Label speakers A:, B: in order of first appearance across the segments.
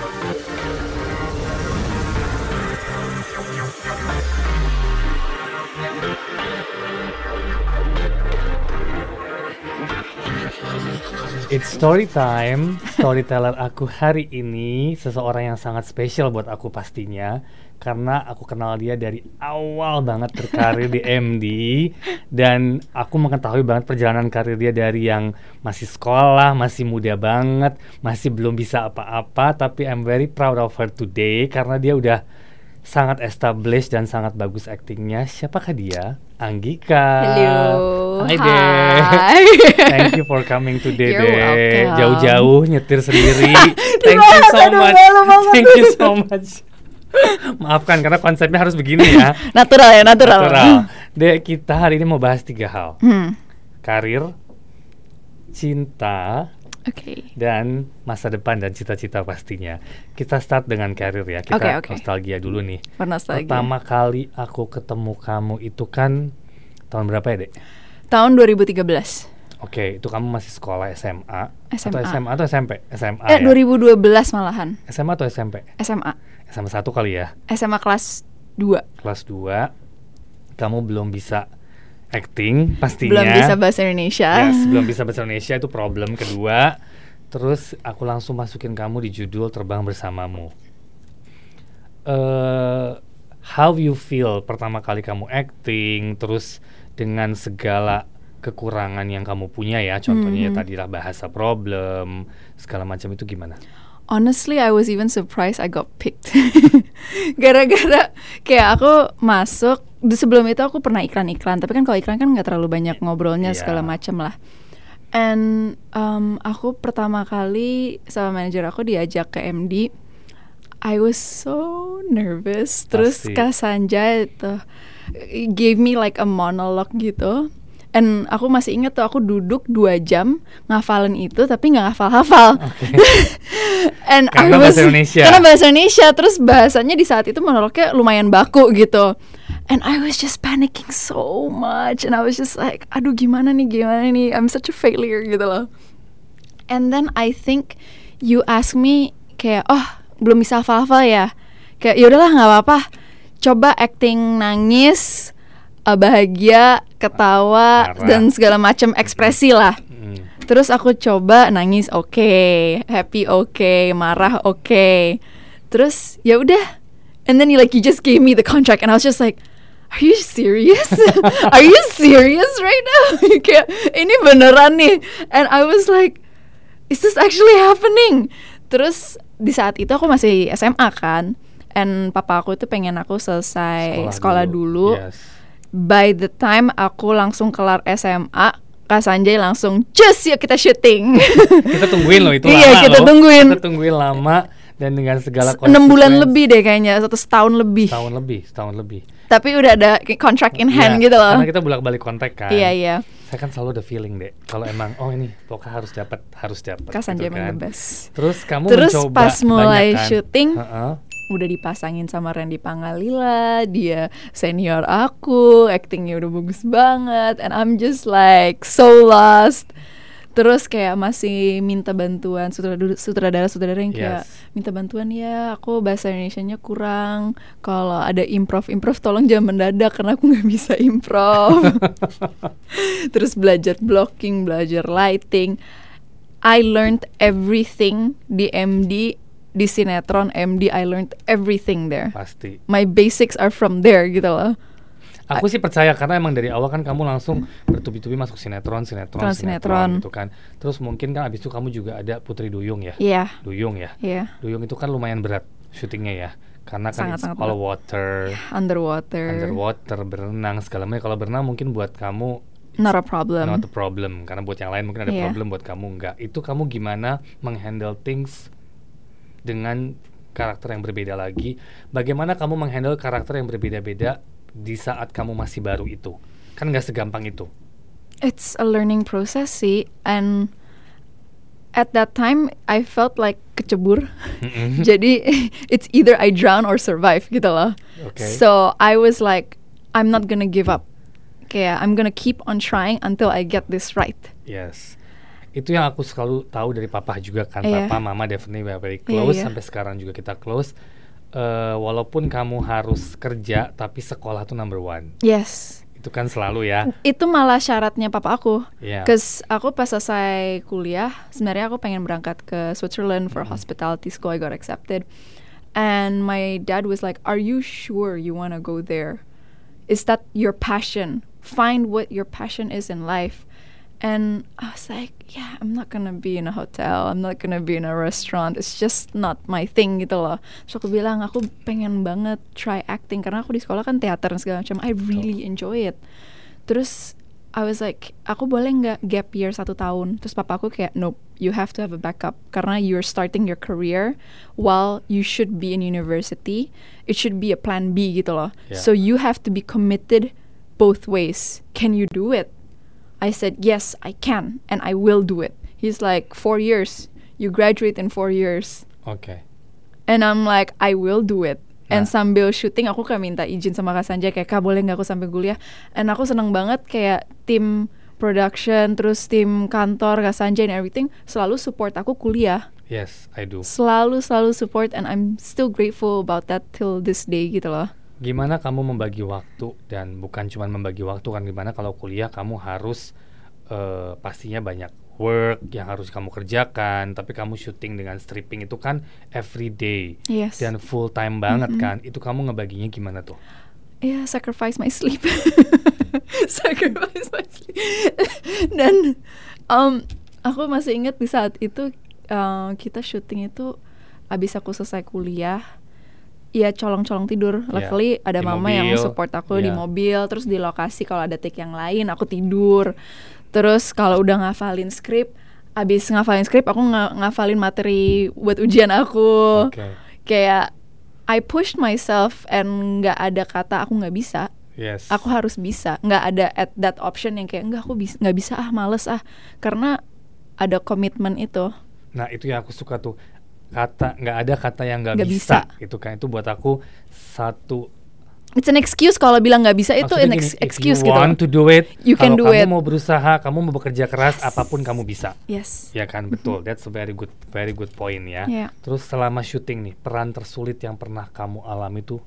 A: Thank you. It's story time. Storyteller aku hari ini seseorang yang sangat spesial buat aku pastinya. Karena aku kenal dia dari awal banget berkarir di MD dan aku mengetahui banget perjalanan karir dia dari yang masih sekolah, masih muda banget, masih belum bisa apa-apa. Tapi I'm very proud of her today karena dia udah sangat established dan sangat bagus aktingnya. Siapakah dia? Anggika.
B: Hello.
A: Hai deh.
B: Hai.
A: Thank you for coming today
B: You're
A: deh.
B: welcome.
A: Jauh-jauh nyetir sendiri. Thank you so much. Thank you so much. Maafkan karena konsepnya harus begini ya.
B: Natural ya, natural.
A: Natural. Dek, kita hari ini mau bahas tiga hal.
B: Hmm.
A: Karir, cinta,
B: Oke.
A: dan masa depan dan cita-cita pastinya. Kita start dengan karir ya. Kita
B: Oke, oke.
A: nostalgia dulu nih.
B: Bernostalgia.
A: Pertama kali aku ketemu kamu itu kan tahun berapa ya, Dek?
B: Tahun 2013.
A: Oke, itu kamu masih sekolah SMA, atau
B: SMA.
A: SMA atau SMP? SMA
B: eh,
A: ya?
B: 2012 malahan.
A: SMA atau SMP?
B: SMA.
A: SMA 1 kali ya.
B: SMA kelas 2.
A: Kelas 2 kamu belum bisa acting pastinya.
B: Belum bisa bahasa Indonesia.
A: Yes, belum bisa bahasa Indonesia itu problem kedua. Terus aku langsung masukin kamu di judul Terbang Bersamamu. eh how you feel pertama kali kamu acting, terus dengan segala kekurangan yang kamu punya ya, contohnya ya
B: Mhm.
A: tadilah bahasa problem, segala macam itu gimana?
B: Honestly, I was even surprised I got picked. Gara-gara kayak aku masuk di sebelum itu aku pernah iklan-iklan, tapi kan kalau iklan kan nggak terlalu banyak ngobrolnya
A: Iya.
B: segala macam lah. And um, aku pertama kali sama manajer aku diajak ke MD, I was so nervous. Terus
A: Pasti.
B: Kak Sanja itu gave me like a monologue gitu. And aku masih inget tuh aku duduk dua jam ngafalin itu tapi nggak ngafal-hafal.
A: Oke.
B: And
A: Karena
B: I was,
A: bahasa Indonesia.
B: Karena bahasa Indonesia terus bahasanya di saat itu monolognya lumayan baku gitu. And I was just panicking so much and I was just like, aduh gimana nih gimana nih, I'm such a failure gitu loh. And then I think you ask me kayak oh belum bisa hafal-hafal ya. Kayak ya udahlah nggak apa-apa. Coba acting nangis, eh, bahagia, ketawa
A: Marah.
B: dan segala macam ekspresi lah.
A: Hmm.
B: Terus aku coba nangis oke, happy oke, marah oke. Terus ya udah. And then you like you just gave me the contract and I was just like, Are you serious? Are you serious right now? Kayak ini beneran nih. And I was like, Is this actually happening? Terus di saat itu aku masih SMA kan. And papa aku tuh pengen aku selesai sekolah, dulu
A: Yes.
B: By the time aku langsung kelar SMA Kak Sanjay langsung just yuk kita syuting
A: Kita tungguin loh itu
B: Iya,
A: lama
B: kita
A: loh.
B: tungguin.
A: Kita tungguin lama dan dengan segala
B: enam bulan lebih deh kayaknya satu setahun lebih
A: Setahun lebih, setahun lebih.
B: tapi udah ada contract in hand
A: Iya,
B: gitu loh
A: Karena kita bolak-balik kontak kan.
B: iya iya
A: Saya kan selalu ada feeling deh. Kalau emang oh ini pokoknya harus dapat, harus dapat.
B: Kak Sanjay
A: gitu kan.
B: the best
A: Terus kamu
B: Terus
A: mencoba
B: pas mulai
A: banyak kan?
B: syuting,
A: Heeh.
B: Udah dipasangin sama Randy Pangalila dia senior aku actingnya udah bagus banget and I'm just like so lost. Terus kayak masih minta bantuan sutradara sutradara yang kayak
A: Yes.
B: minta bantuan ya aku bahasa Indonesia-nya kurang. Kalau ada improv improv tolong jangan mendadak karena aku nggak bisa improv. Terus belajar blocking belajar lighting. I learned everything di MD di sinetron MD I learned everything there
A: Pasti.
B: my basics are from there gitu loh
A: Aku sih percaya karena emang dari awal kan kamu langsung bertubi-tubi masuk sinetron, sinetron,
B: Sinetron, sinetron.
A: gitu kan. Terus mungkin kan abis itu kamu juga ada Putri Duyung ya.
B: iya
A: Duyung ya.
B: iya
A: Duyung itu kan lumayan berat syutingnya ya. Karena kan
B: Sangat-sangat
A: it's all
B: berat.
A: water,
B: underwater
A: underwater, berenang segala macam. Kalau berenang mungkin buat kamu
B: not a problem
A: not a problem karena buat yang lain mungkin ada
B: Iya.
A: problem buat kamu enggak. Itu kamu gimana menghandle things dengan karakter yang berbeda lagi? Bagaimana kamu menghandle karakter yang berbeda-beda di saat kamu masih baru itu? Kan nggak segampang itu.
B: it's a learning process sih and at that time I felt like kecebur jadi it's either I drown or survive gitu loh
A: Oke.
B: so I was like I'm not gonna give up kayak I'm gonna keep on trying until I get this right
A: Yes. Itu yang aku selalu tahu dari papa juga kan
B: Iya.
A: papa mama definitely very
B: Iya,
A: close
B: iya.
A: sampai sekarang juga kita close Eh, walaupun kamu harus kerja tapi sekolah tuh number one
B: Yes.
A: itu kan selalu ya
B: Itu malah syaratnya papa aku.
A: Iya.
B: Cause aku pas selesai kuliah, sebenarnya aku pengen berangkat ke Switzerland for
A: Mhm.
B: hospitality school. I got accepted, and my dad was like, "Are you sure you want to go there? Is that your passion? Find what your passion is in life." And I was like, "Yeah, I'm not gonna be in a hotel. I'm not gonna be in a restaurant. It's just not my thing gitu loh." So aku bilang, aku pengen banget try acting karena aku di sekolah kan teater dan segala macam. I really enjoy it. Terus I was like, aku boleh nggak gap year satu tahun? Terus papa aku kayak, nope, you have to have a backup karena you're starting your career while you should be in university. It should be a plan B gitu loh.
A: Yeah.
B: So you have to be committed both ways. Can you do it? I said, yes, I can, and I will do it. He's like, four years. You graduate in four years.
A: oke
B: And I'm like, I will do it. And
A: Nah.
B: sambil syuting aku kayak minta izin sama Kak Sanjay kayak Kak boleh nggak aku sampai kuliah. And aku seneng banget kayak tim production terus tim kantor Kak Sanjay and everything selalu support aku kuliah.
A: yes I do
B: Selalu selalu support and I'm still grateful about that till this day gitu loh.
A: Gimana kamu membagi waktu dan bukan cuma membagi waktu kan gimana kalau kuliah kamu harus eh, pastinya banyak work yang harus kamu kerjakan tapi kamu syuting dengan stripping itu kan every day
B: Yes.
A: dan full time banget
B: Mm-mm.
A: kan itu kamu ngebaginya gimana tuh
B: Yeah, sacrifice my sleep. sacrifice my sleep. Dan um, aku masih ingat di saat itu uh, kita syuting itu abis aku selesai kuliah. Ya colong-colong tidur.
A: Iya,
B: Luckily ada
A: di
B: mama yang
A: mobil,
B: support aku di
A: iya.
B: mobil, terus di lokasi kalau ada take yang lain aku tidur. Terus kalau udah ngafalin skrip, abis ngafalin skrip aku nga- ngafalin materi buat ujian aku.
A: Oke.
B: Kayak I pushed myself and nggak ada kata aku nggak bisa.
A: Yes.
B: Aku harus bisa. Nggak ada at that option yang kayak nggak aku bisa nggak bisa ah males ah. Karena ada komitmen itu.
A: Nah itu yang aku suka tuh kata nggak ada kata yang nggak bisa.
B: bisa.
A: itu kan itu buat aku satu
B: it's an excuse kalau bilang nggak bisa itu
A: maksudnya
B: an
A: gini,
B: ex-
A: if
B: excuse
A: you
B: gitu
A: want to do it
B: You can do
A: kamu
B: it.
A: mau berusaha kamu mau bekerja keras apa pun kamu bisa
B: yes
A: Ya kan betul, that's a very good very good point ya.
B: Iya.
A: Terus selama syuting nih, peran tersulit yang pernah kamu alami tuh,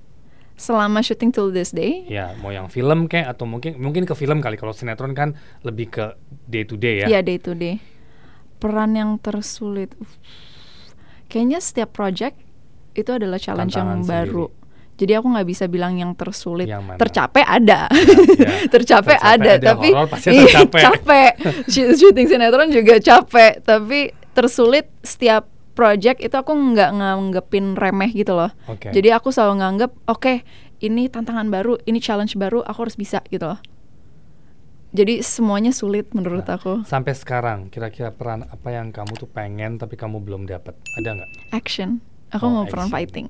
B: selama syuting till this day
A: ya mau yang film kayak atau mungkin mungkin ke film kali kalau sinetron kan lebih ke day to day ya.
B: ya day to day peran yang tersulit Uff. Kayaknya setiap project itu adalah challenge
A: Tantangan
B: yang baru jadi aku nggak bisa bilang yang tersulit
A: Yang mana?
B: tercapek ada
A: ya.
B: tercapek
A: Tercapek
B: ada,
A: ada,
B: tapi Iya,
A: tercapek.
B: capek Shoot- syuting sinetron juga capek tapi tersulit setiap project itu aku nggak nganggepin remeh gitu loh
A: Oke.
B: jadi aku selalu nganggep oke ini tantangan baru ini challenge baru aku harus bisa gitu loh jadi semuanya sulit menurut
A: Nah,
B: aku
A: Sampai sekarang kira-kira peran apa yang kamu tuh pengen tapi kamu belum dapat? Ada nggak?
B: action aku
A: Oh,
B: mau peran
A: action.
B: fighting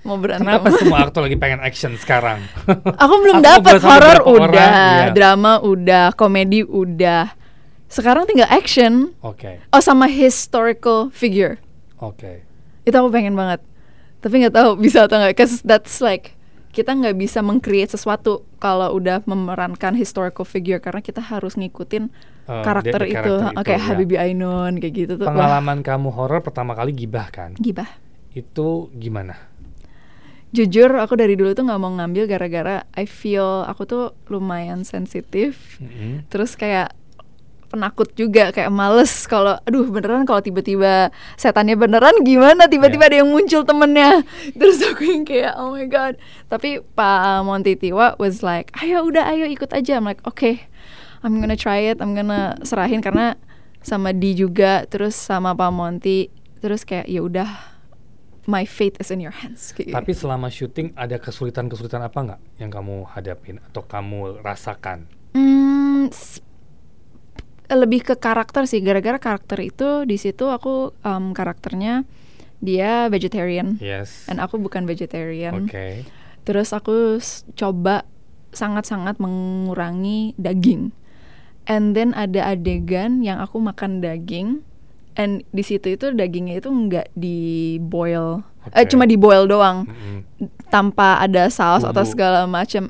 B: mau berantem
A: Kenapa semua aktor lagi pengen action sekarang?
B: aku belum dapat horor
A: beberapa orang,
B: udah
A: iya.
B: drama udah komedi udah sekarang tinggal action
A: Oke,
B: oh sama historical figure
A: oke.
B: itu aku pengen banget tapi nggak tahu bisa atau nggak cause that's like kita nggak bisa meng-create sesuatu kalau udah memerankan historical figure karena kita harus ngikutin
A: Eh,
B: karakter itu
A: karakter
B: oke
A: itu, ya.
B: Habibie Ainun kayak gitu tuh Wah,
A: Pengalaman kamu horor pertama kali gibah kan?
B: gibah
A: Itu gimana?
B: jujur aku dari dulu tuh nggak mau ngambil gara-gara I feel aku tuh lumayan sensitif
A: Mm-mm.
B: terus kayak penakut juga kayak males kalau aduh beneran kalau tiba-tiba setannya beneran gimana? Tiba-tiba
A: Iya.
B: ada yang muncul temennya. Terus aku yang kayak oh my god. Tapi Pak Monty Tiwa was like ayo udah ayo ikut aja. I'm like okay I'm gonna try it. I'm gonna serahin. Karena sama Di juga terus sama Pak Monty terus kayak ya udah my fate is in your hands. Kayak gitu.
A: Tapi selama syuting ada kesulitan-kesulitan apa nggak yang kamu hadapin atau kamu rasakan?
B: Hmm, lebih ke karakter sih. Gara-gara karakter itu di situ aku um, karakternya dia vegetarian
A: Yes.
B: dan aku bukan vegetarian.
A: Oke.
B: Terus aku coba sangat-sangat mengurangi daging. And then ada adegan yang aku makan daging. And di situ itu dagingnya itu nggak di boil, eh
A: Oke.
B: cuma di boil doang
A: Mm-mm.
B: tanpa ada saus atau
A: Bumbu.
B: segala macam.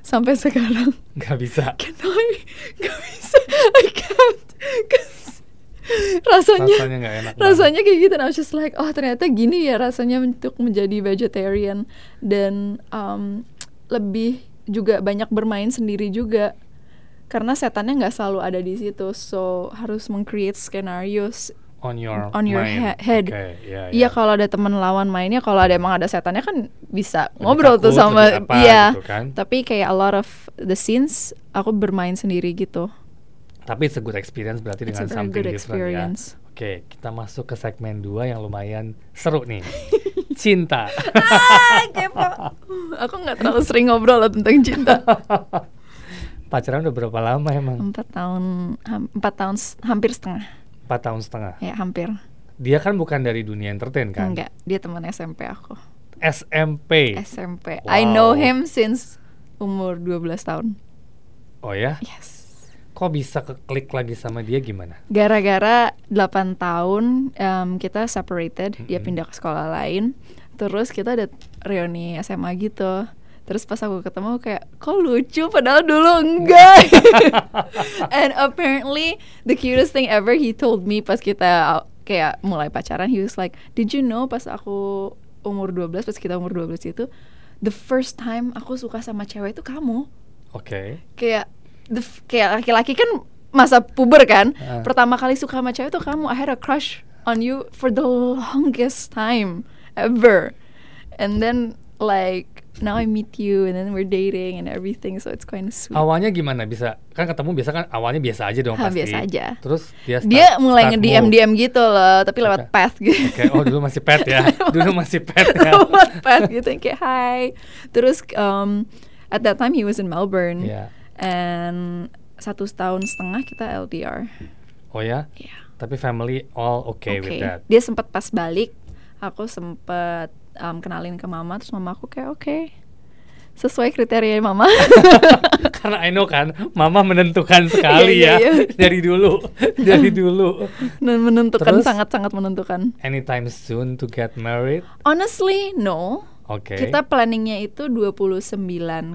B: Sampai sekarang
A: Nggak bisa.
B: can I? Gak bisa, I can't. 'Cause rasanya
A: Rasanya nggak enak
B: rasanya kayak gitu and I was just like oh ternyata gini ya rasanya untuk menjadi vegetarian dan um, lebih juga banyak bermain sendiri juga karena setannya nggak selalu ada di situ so harus meng-create scenarios
A: on your
B: on your
A: mind.
B: he- head.
A: Oke, iya,
B: Iya
A: iya.
B: kalau ada teman lawan mainnya kalau ada emang ada setannya kan bisa
A: Lebih
B: ngobrol tuh
A: takut,
B: sama
A: lebih apa
B: iya.
A: gitu kan.
B: Tapi kayak a lot of the scenes aku bermain sendiri gitu.
A: Tapi it's a good experience berarti
B: It's
A: dengan something
B: good
A: different
B: experience.
A: ya. Oke, kita masuk ke segmen 2 yang lumayan seru nih. Cinta.
B: ah, kepo. Aku nggak terlalu sering ngobrol loh tentang cinta.
A: Pacaran udah berapa lama emang?
B: Empat tahun, empat tahun, hampir setengah.
A: Empat tahun setengah.
B: Ya hampir.
A: Dia kan bukan dari dunia entertain kan?
B: Enggak, dia teman SMP aku.
A: SMP.
B: SMP. I know him since umur 12 tahun.
A: Oh ya?
B: Yes.
A: Kok bisa keklik lagi sama dia gimana?
B: Gara-gara 8 tahun em, kita separated, dia
A: Mm-mm.
B: pindah ke sekolah lain. Terus kita ada reuni SMA gitu. Terus pas aku ketemu kayak kok lucu padahal dulu enggak. And apparently the cutest thing ever he told me pas kita uh, kayak mulai pacaran he was like, "Did you know pas aku umur 12 pas kita umur 12 itu the first time aku suka sama cewek itu kamu."
A: Oke.
B: kayak the kayak laki-laki kan masa puber kan
A: Ah.
B: pertama kali suka sama cewek tuh kamu I had a crush on you for the longest time ever and then like now I meet you and then we're dating and everything so it's kind of sweet
A: Awalnya gimana bisa? Kan ketemu biasa kan awalnya biasa aja dong
B: Ha,
A: pasti.
B: biasa aja.
A: Terus dia start,
B: dia mulai
A: start
B: nge DM
A: move.
B: DM gitu loh tapi lewat
A: Oke.
B: path gitu
A: Oke, oh dulu masih pet ya. dulu masih pet ya.
B: lewat path gitu kayak hi terus um, at that time he was in Melbourne
A: Iya.
B: and satu tahun setengah kita LDR
A: Oh ya?
B: Iya.
A: Tapi family all okay, with
B: Oke.
A: that.
B: Dia sempat pas balik, aku sempat um, kenalin ke mama, terus mama aku kayak oke, sesuai kriteria mama.
A: Karena I know kan, mama menentukan sekali
B: Iya, iya,
A: ya
B: iya.
A: dari dulu, dari dulu.
B: Dan menentukan
A: Terus?
B: sangat-sangat menentukan.
A: Anytime soon to get married?
B: Honestly, no.
A: Oke.
B: Kita planningnya itu 29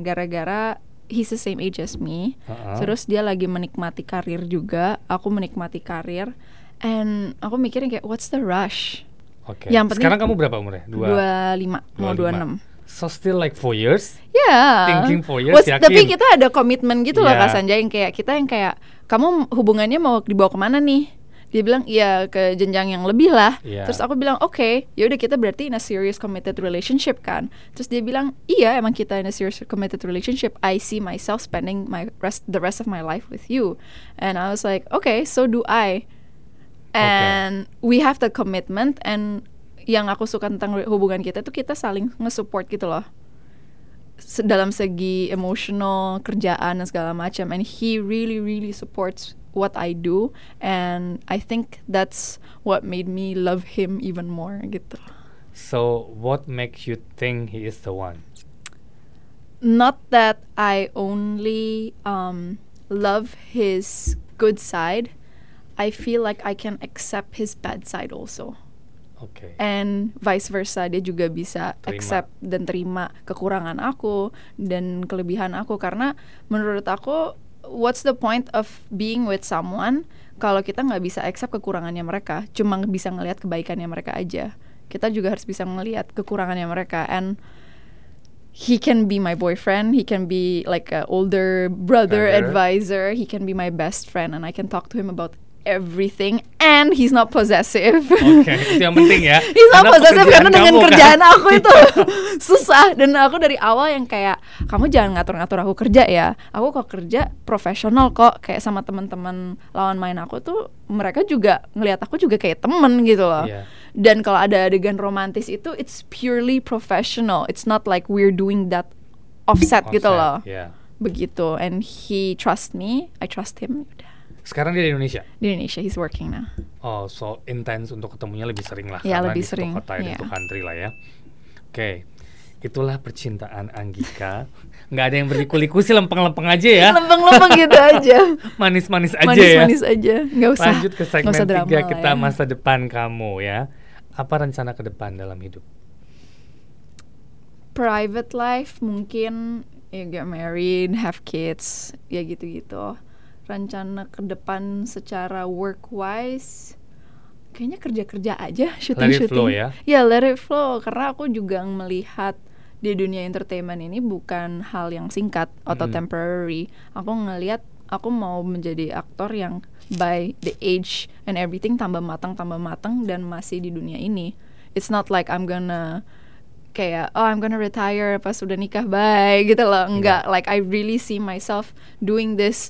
B: gara-gara he's the same age as me.
A: Uh-uh.
B: Terus dia lagi menikmati karir juga, aku menikmati karir. And aku mikirin kayak what's the rush?
A: Oke.
B: yang penting-
A: Sekarang kamu berapa umurnya?
B: 25 mau 26.
A: So still like four years?
B: Ya.
A: Thinking for years,
B: Was-
A: yakin?
B: Tapi kita ada komitmen gitu loh
A: Iya.
B: Kak Sanjay yang kayak kita yang kayak kamu hubungannya mau dibawa ke mana nih? Dia bilang iya ke jenjang yang lebih lah.
A: Iya.
B: Terus aku bilang oke, ya udah kita berarti in a serious committed relationship kan. Terus dia bilang iya emang kita in a serious committed relationship. I see myself spending my rest the rest of my life with you. And I was like okay, so do I. And we have the commitment and yang aku suka tentang hubungan kita tuh kita saling nge-support gitu loh. Dalam segi emotional kerjaan dan segala macam. And he really really supports what I do and I think that's what made me love him even more gitu.
A: So what makes you think he is the one?
B: not that I only um, love his good side I feel like I can accept his bad side also
A: Oke.
B: and vice versa dia juga bisa
A: Terima.
B: accept dan terima kekurangan aku dan kelebihan aku karena menurut aku what's the point of being with someone kalau kita nggak bisa accept kekurangannya mereka cuma bisa ngelihat kebaikannya mereka aja kita juga harus bisa ngelihat kekurangannya mereka and he can be my boyfriend he can be like a older brother,
A: Brother.
B: advisor he can be my best friend and I can talk to him about everything and he's not possessive
A: Oke, itu yang penting ya.
B: He's not
A: Karena
B: possessive karena dengan
A: kamu kan.
B: kerjaan aku itu susah dan aku dari awal yang kayak kamu jangan ngatur-ngatur aku kerja ya. Aku kok kerja profesional kok kayak sama teman-teman lawan main aku tuh mereka juga ngelihat aku juga kayak temen gitu loh.
A: Iya.
B: Dan kalau ada adegan romantis itu it's purely professional. It's not like we're doing that offset, gitu loh.
A: Offset, iya.
B: Begitu and he trust me, I trust him. Udah.
A: Sekarang dia di Indonesia.
B: Di Indonesia he's working now.
A: Oh, so intense untuk ketemunya lebih sering lah.
B: Iya,
A: karena
B: lebih
A: di
B: sering,
A: kota dan
B: iya.
A: satu country lah ya. Oke, itulah percintaan Anggika. Nggak ada yang berliku-liku sih, lempeng-lempeng aja ya.
B: Lempeng-lempeng gitu aja.
A: Manis-manis aja ya.
B: Manis-manis aja. Nggak usah.
A: Lanjut ke segmen tiga kita
B: ya.
A: masa depan kamu ya. Apa rencana ke depan dalam hidup?
B: private life mungkin ya get married, have kids, ya gitu-gitu. Rencana ke depan secara work wise kayaknya kerja-kerja aja
A: Let it flow
B: syuting
A: ya.
B: ya let it flow karena aku juga melihat di dunia entertainment ini bukan hal yang singkat atau
A: Mm-mm.
B: temporary. Aku ngelihat aku mau menjadi aktor yang by the age and everything tambah matang tambah matang dan masih di dunia ini. It's not like I'm gonna kayak oh I'm gonna retire pas udah nikah bye gitu loh. Enggak like I really see myself doing this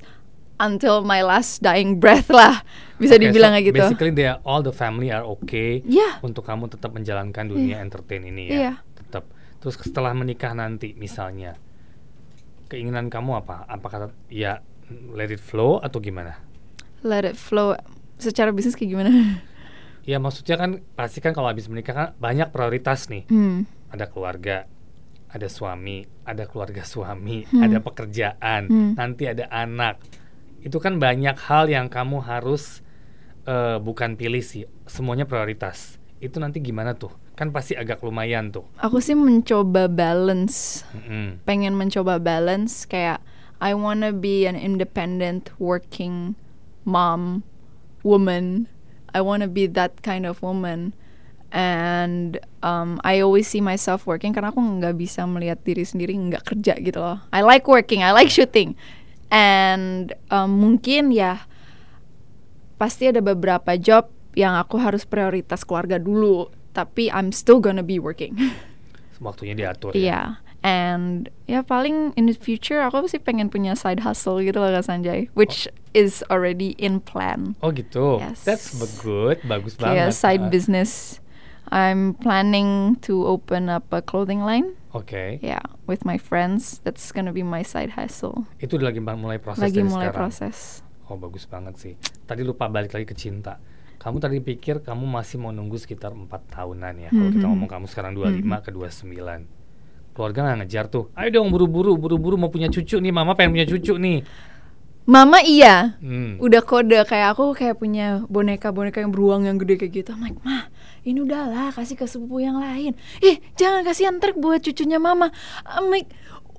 B: until my last dying breath lah bisa
A: Oke,
B: dibilang
A: so
B: kayak gitu
A: Basically they are, all the family are okay
B: Iya.
A: untuk kamu tetap menjalankan dunia
B: Iya.
A: entertain ini ya. Tetap. Terus setelah menikah nanti misalnya keinginan kamu apa? Apakah ya let it flow atau gimana?
B: let it flow secara bisnis kayak gimana
A: Ya maksudnya kan pasti kan kalau habis menikah kan banyak prioritas nih.
B: hmm.
A: Ada keluarga, ada suami, ada keluarga suami,
B: Hmm.
A: ada pekerjaan,
B: Hmm.
A: nanti ada anak. Itu kan banyak hal yang kamu harus eh, bukan pilih sih, semuanya prioritas. Itu nanti gimana tuh? Kan pasti agak lumayan tuh.
B: aku sih mencoba balance
A: Mm-mm.
B: pengen mencoba balance kayak I wanna be an independent working mom woman I wanna be that kind of woman and um, I always see myself working karena aku nggak bisa melihat diri sendiri nggak kerja gitu loh I like working I like shooting and um, mungkin ya pasti ada beberapa job yang aku harus prioritas keluarga dulu tapi I'm still gonna be working
A: Waktunya diatur
B: Iya,
A: ya.
B: and ya paling in the future aku sih pengen punya side hustle gitu loh Kak Sanjay, which is already in plan.
A: Oh gitu.
B: Yes.
A: That's good, bagus
B: Kayak
A: banget.
B: side business. I'm planning to open up a clothing line.
A: Oke.
B: Yeah, with my friends. That's gonna be my side hustle.
A: Itu lagi mulai proses
B: Lagi
A: dari
B: mulai
A: sekarang.
B: proses.
A: Oh bagus banget sih. Tadi lupa balik lagi ke cinta. Kamu tadi pikir kamu masih mau nunggu sekitar empat tahunan ya. Kalau kita
B: Mhm.
A: ngomong kamu sekarang 25 ke 29. Keluarga nggak ngejar tuh. Ayo dong buru-buru, buru-buru mau punya cucu nih. Mama pengen punya cucu nih.
B: Mama iya,
A: Hmm.
B: udah kode kayak aku kayak punya boneka-boneka yang beruang yang gede kayak gitu. I'm like, mah ini udahlah kasih ke sepupu yang lain. Ih jangan kasih trik buat cucunya mama. I'm like,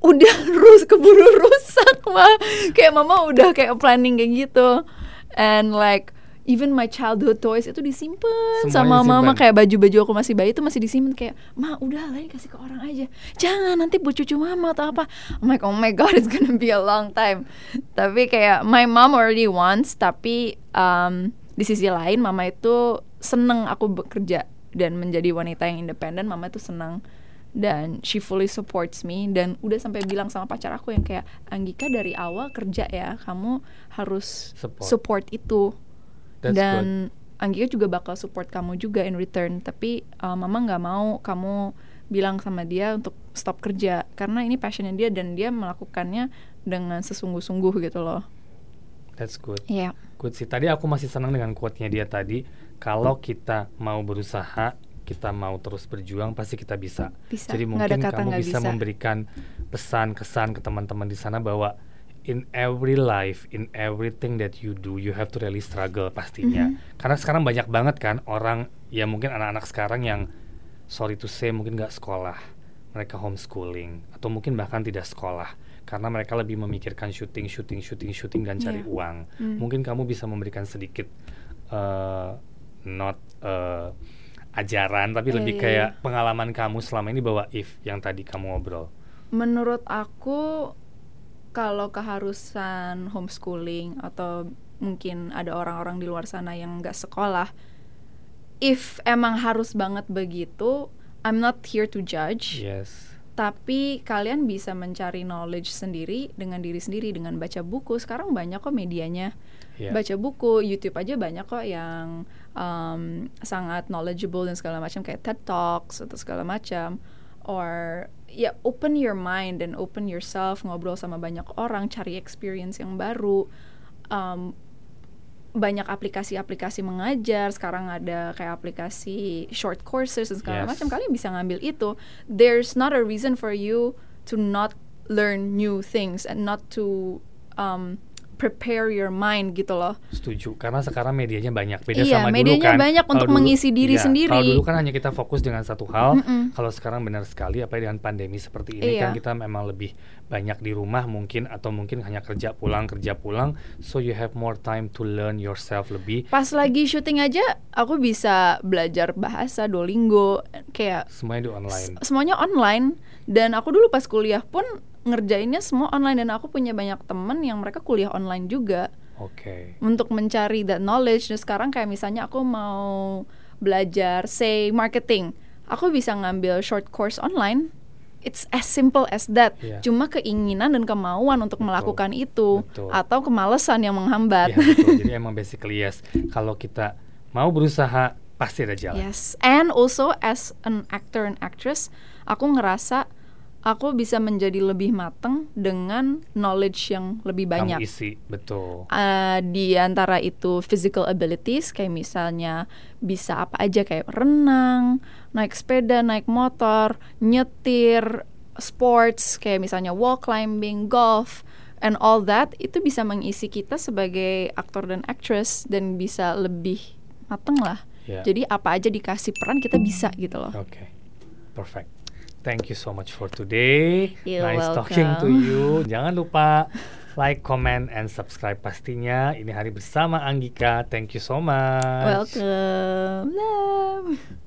B: udah rus keburu rusak mah. Kayak mama udah kayak planning kayak gitu. And like even my childhood toys itu disimpan sama mama kayak baju-baju aku masih bayi itu masih disimpan kayak ma udah lah ini kasih ke orang aja jangan nanti buat cucu mama atau apa I'm like oh my god it's gonna be a long time tapi kayak my mom already wants tapi um, di sisi lain mama itu seneng aku bekerja dan menjadi wanita yang independen mama itu senang dan she fully supports me dan udah sampai bilang sama pacar aku yang kayak Anggika dari awal kerja ya kamu harus
A: Support.
B: support itu
A: That's
B: dan Anggika juga bakal support kamu juga in return tapi uh, mama nggak mau kamu bilang sama dia untuk stop kerja karena ini passionnya dia dan dia melakukannya dengan sesungguh-sungguh gitu loh
A: That's good.
B: Iya
A: Good sih. Tadi aku masih senang dengan quote-nya dia tadi. Kalau kita mau berusaha, kita mau terus berjuang, pasti kita bisa.
B: Bisa.
A: Jadi mungkin kamu bisa,
B: bisa.
A: memberikan pesan kesan ke teman-teman di sana bahwa in every life, in everything that you do, you have to really struggle pastinya.
B: Mhm.
A: Karena sekarang banyak banget kan orang, ya mungkin anak-anak sekarang yang sorry to say mungkin nggak sekolah, mereka homeschooling atau mungkin bahkan tidak sekolah karena mereka lebih memikirkan syuting, syuting, syuting, syuting dan cari
B: Iya.
A: uang.
B: Hmm.
A: Mungkin kamu bisa memberikan sedikit eh, not eh, ajaran tapi
B: Iya,
A: lebih
B: iya,
A: kayak
B: iya.
A: pengalaman kamu selama ini bahwa if yang tadi kamu ngobrol.
B: menurut aku kalau keharusan homeschooling atau mungkin ada orang-orang di luar sana yang nggak sekolah if emang harus banget begitu I'm not here to judge
A: Yes.
B: Tapi kalian bisa mencari knowledge sendiri dengan diri sendiri dengan baca buku. Sekarang banyak kok medianya.
A: Yeah.
B: baca buku YouTube aja banyak kok yang um, sangat knowledgeable dan segala macam kayak TED Talks atau segala macam. Or ya open your mind and open yourself ngobrol sama banyak orang cari experience yang baru. Um, banyak aplikasi-aplikasi mengajar sekarang ada kayak aplikasi short courses dan segala
A: Yes.
B: macam kalian bisa ngambil itu there's not a reason for you to not learn new things and not to um, prepare your mind gitu loh.
A: Setuju, karena sekarang medianya banyak. Beda
B: Iya,
A: sama
B: medianya
A: dulu kan.
B: banyak
A: Kalau
B: untuk
A: dulu-
B: mengisi diri
A: iya,
B: sendiri.
A: Kalau dulu kan hanya kita fokus dengan satu hal.
B: Mm-mm.
A: Kalau sekarang benar sekali, apa dengan pandemi seperti ini
B: Iya.
A: kan kita memang lebih banyak di rumah mungkin atau mungkin hanya kerja pulang kerja pulang. So you have more time to learn yourself lebih.
B: Pas lagi syuting aja aku bisa belajar bahasa Duolingo kayak
A: Semuanya di online.
B: semuanya online dan aku dulu pas kuliah pun ngerjainnya semua online dan aku punya banyak temen yang mereka kuliah online juga
A: Oke.
B: untuk mencari that knowledge dan sekarang kayak misalnya aku mau belajar say marketing aku bisa ngambil short course online it's as simple as that
A: Iya.
B: cuma keinginan dan kemauan untuk
A: Betul.
B: melakukan itu
A: Betul.
B: atau kemalasan yang menghambat
A: Ya, betul. Jadi emang basically yes. Kalau kita mau berusaha pasti ada jalan.
B: Yes, and also as an actor and actress, aku ngerasa aku bisa menjadi lebih mateng dengan knowledge yang lebih
A: Kamu
B: banyak.
A: isi, betul.
B: Uh, di antara itu physical abilities kayak misalnya bisa apa aja kayak renang, naik sepeda, naik motor, nyetir, sports kayak misalnya wall climbing, golf and all that itu bisa mengisi kita sebagai aktor dan actress dan bisa lebih mateng lah.
A: Ya.
B: Jadi apa aja dikasih peran kita bisa gitu loh.
A: Oke, perfect. Thank you so much for today.
B: You're
A: nice talking to
B: welcome.
A: you. Jangan lupa like, comment, and subscribe pastinya. Ini hari bersama Anggika. Thank you so much.
B: Welcome. Love.